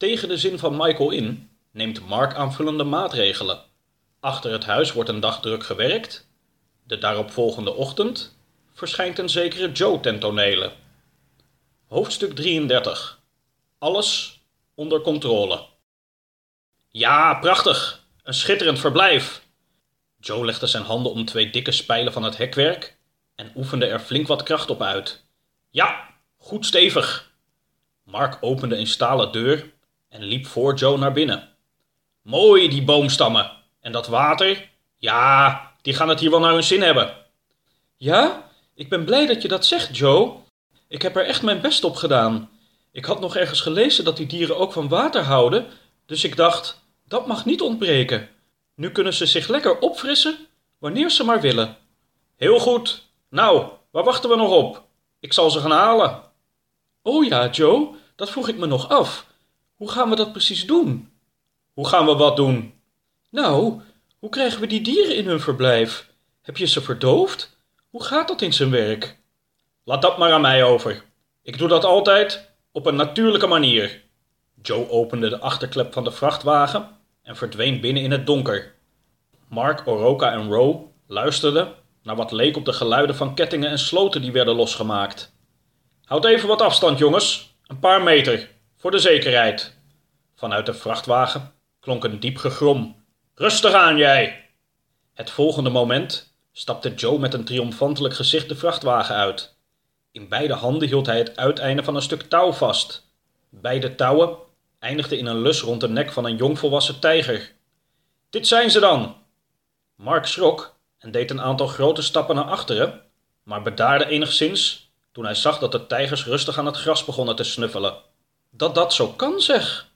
Tegen de zin van Michael in neemt Mark aanvullende maatregelen. Achter het huis wordt een dag druk gewerkt. De daaropvolgende ochtend verschijnt een zekere Joe ten tonele. Hoofdstuk 33. Alles onder controle. Ja, prachtig. Een schitterend verblijf. Joe legde zijn handen om twee dikke spijlen van het hekwerk en oefende er flink wat kracht op uit. Ja, goed stevig. Mark opende een stalen deur en liep voor Joe naar binnen. Mooi, die boomstammen. En dat water? Ja, die gaan het hier wel naar hun zin hebben. Ja, ik ben blij dat je dat zegt, Joe. Ik heb er echt mijn best op gedaan. Ik had nog ergens gelezen dat die dieren ook van water houden, dus ik dacht, dat mag niet ontbreken. Nu kunnen ze zich lekker opfrissen wanneer ze maar willen. Heel goed. Nou, waar wachten we nog op? Ik zal ze gaan halen. Oh ja, Joe, dat vroeg ik me nog af. Hoe gaan we dat precies doen? Hoe gaan we wat doen? Nou, hoe krijgen we die dieren in hun verblijf? Heb je ze verdoofd? Hoe gaat dat in zijn werk? Laat dat maar aan mij over. Ik doe dat altijd op een natuurlijke manier. Joe opende de achterklep van de vrachtwagen en verdween binnen in het donker. Mark, Oroka en Row luisterden naar wat leek op de geluiden van kettingen en sloten die werden losgemaakt. Houd even wat afstand, jongens. Een paar meter, voor de zekerheid. Vanuit de vrachtwagen klonk een diep gegrom. Rustig aan, jij! Het volgende moment stapte Joe met een triomfantelijk gezicht de vrachtwagen uit. In beide handen hield hij het uiteinde van een stuk touw vast. Beide touwen eindigden in een lus rond de nek van een jongvolwassen tijger. Dit zijn ze dan! Mark schrok en deed een aantal grote stappen naar achteren, maar bedaarde enigszins toen hij zag dat de tijgers rustig aan het gras begonnen te snuffelen. Dat dat zo kan, zeg,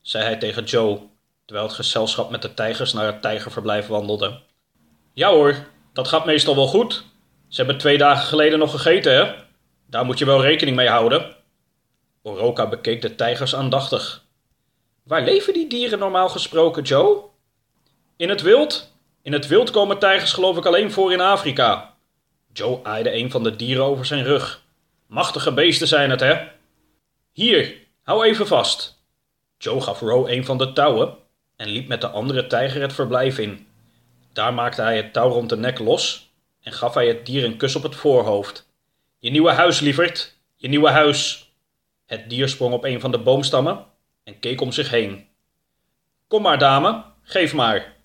zei hij tegen Joe, terwijl het gezelschap met de tijgers naar het tijgerverblijf wandelde. Ja hoor, dat gaat meestal wel goed. Ze hebben twee dagen geleden nog gegeten, hè? Daar moet je wel rekening mee houden. Oroka bekeek de tijgers aandachtig. Waar leven die dieren normaal gesproken, Joe? In het wild? In het wild komen tijgers geloof ik alleen voor in Afrika. Joe aaide een van de dieren over zijn rug. Machtige beesten zijn het, hè? Hier, hou even vast. Joe gaf Row een van de touwen en liep met de andere tijger het verblijf in. Daar maakte hij het touw rond de nek los en gaf hij het dier een kus op het voorhoofd. Je nieuwe huis, lieverd, je nieuwe huis. Het dier sprong op een van de boomstammen en keek om zich heen. Kom maar, dame, geef maar.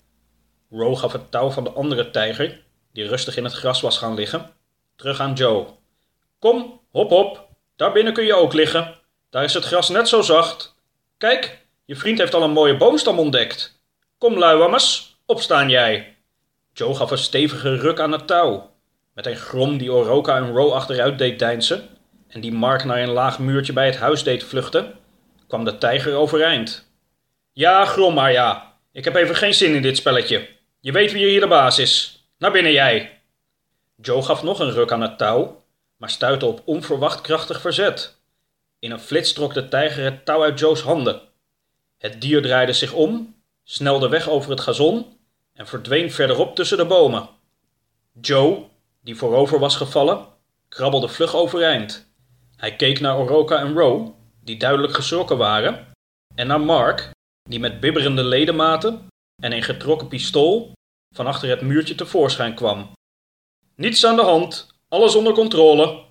Row gaf het touw van de andere tijger, die rustig in het gras was gaan liggen, terug aan Joe. Kom, hop hop, daar binnen kun je ook liggen. Daar is het gras net zo zacht. Kijk, je vriend heeft al een mooie boomstam ontdekt. Kom, luiwammers, opstaan jij. Joe gaf een stevige ruk aan het touw. Met een grom die Oroka en Row achteruit deed deinsen en die Mark naar een laag muurtje bij het huis deed vluchten, kwam de tijger overeind. Ja, grom maar ja. Ik heb even geen zin in dit spelletje. Je weet wie hier de baas is. Naar binnen jij. Joe gaf nog een ruk aan het touw, maar stuitte op onverwacht krachtig verzet. In een flits trok de tijger het touw uit Joe's handen. Het dier draaide zich om, snelde weg over het gazon en verdween verderop tussen de bomen. Joe, die voorover was gevallen, krabbelde vlug overeind. Hij keek naar Oroka en Row, die duidelijk geschrokken waren, en naar Mark, die met bibberende ledematen en een getrokken pistool van achter het muurtje tevoorschijn kwam. Niets aan de hand, alles onder controle.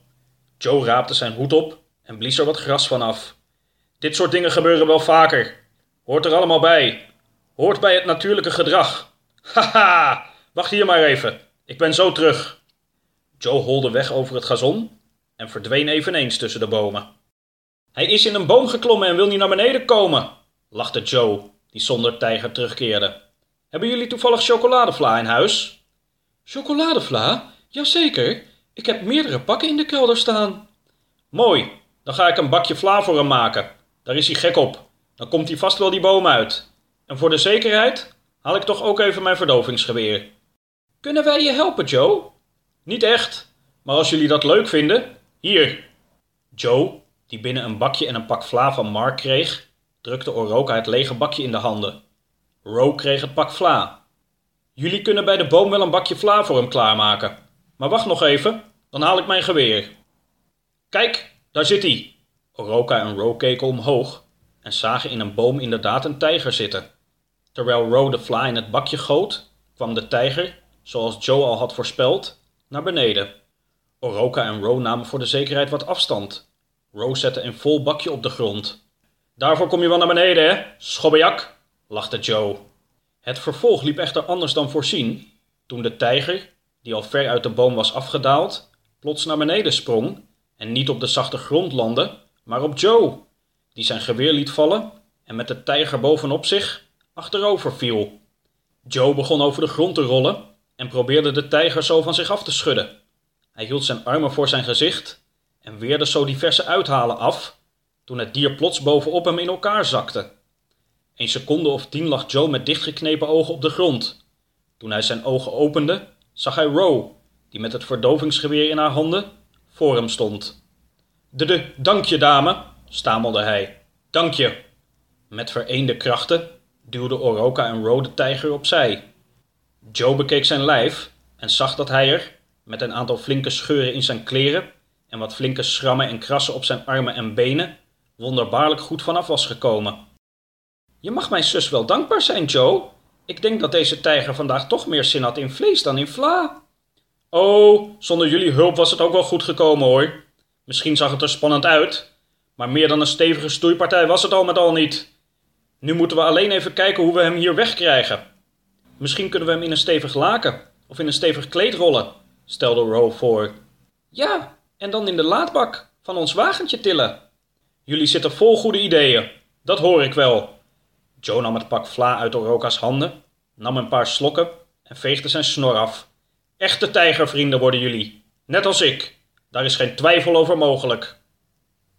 Joe raapte zijn hoed op en blies er wat gras van af. Dit soort dingen gebeuren wel vaker. Hoort er allemaal bij. Hoort bij het natuurlijke gedrag. Haha, wacht hier maar even. Ik ben zo terug. Joe holde weg over het gazon en verdween eveneens tussen de bomen. Hij is in een boom geklommen en wil niet naar beneden komen, lachte Joe, die zonder tijger terugkeerde. Hebben jullie toevallig chocoladevla in huis? Chocoladevla? Jazeker. Ik heb meerdere pakken in de kelder staan. Mooi, dan ga ik een bakje vla voor hem maken. Daar is hij gek op. Dan komt hij vast wel die boom uit. En voor de zekerheid haal ik toch ook even mijn verdovingsgeweer. Kunnen wij je helpen, Joe? Niet echt, maar als jullie dat leuk vinden, hier. Joe, die binnen een bakje en een pak vla van Mark kreeg, drukte Oroka het lege bakje in de handen. Row kreeg het pak vla. Jullie kunnen bij de boom wel een bakje vla voor hem klaarmaken. Maar wacht nog even, dan haal ik mijn geweer. Kijk, daar zit hij. Oroka en Row keken omhoog en zagen in een boom inderdaad een tijger zitten. Terwijl Row de vla in het bakje goot, kwam de tijger, zoals Joe al had voorspeld, naar beneden. Oroka en Row namen voor de zekerheid wat afstand. Row zette een vol bakje op de grond. Daarvoor kom je wel naar beneden, hè, schobbejak, lachte Joe. Het vervolg liep echter anders dan voorzien, toen de tijger, die al ver uit de boom was afgedaald, plots naar beneden sprong en niet op de zachte grond landde, maar op Joe, die zijn geweer liet vallen en met de tijger bovenop zich achterover viel. Joe begon over de grond te rollen en probeerde de tijger zo van zich af te schudden. Hij hield zijn armen voor zijn gezicht en weerde zo diverse uithalen af, toen het dier plots bovenop hem in elkaar zakte. Een seconde of tien lag Joe met dichtgeknepen ogen op de grond. Toen hij zijn ogen opende, zag hij Row, die met het verdovingsgeweer in haar handen voor hem stond. De, dank je, dame, stamelde hij. Dank je. Met vereende krachten duwde Oroka en Row de tijger opzij. Joe bekeek zijn lijf en zag dat hij er, met een aantal flinke scheuren in zijn kleren en wat flinke schrammen en krassen op zijn armen en benen, wonderbaarlijk goed vanaf was gekomen. Je mag mijn zus wel dankbaar zijn, Joe. Ik denk dat deze tijger vandaag toch meer zin had in vlees dan in vla. Oh, zonder jullie hulp was het ook wel goed gekomen hoor. Misschien zag het er spannend uit, maar meer dan een stevige stoeipartij was het al met al niet. Nu moeten we alleen even kijken hoe we hem hier wegkrijgen. Misschien kunnen we hem in een stevig laken of in een stevig kleed rollen, stelde Row voor. Ja, en dan in de laadbak van ons wagentje tillen. Jullie zitten vol goede ideeën, dat hoor ik wel. Joe nam het pak vla uit Oroka's handen, nam een paar slokken en veegde zijn snor af. Echte tijgervrienden worden jullie, net als ik. Daar is geen twijfel over mogelijk.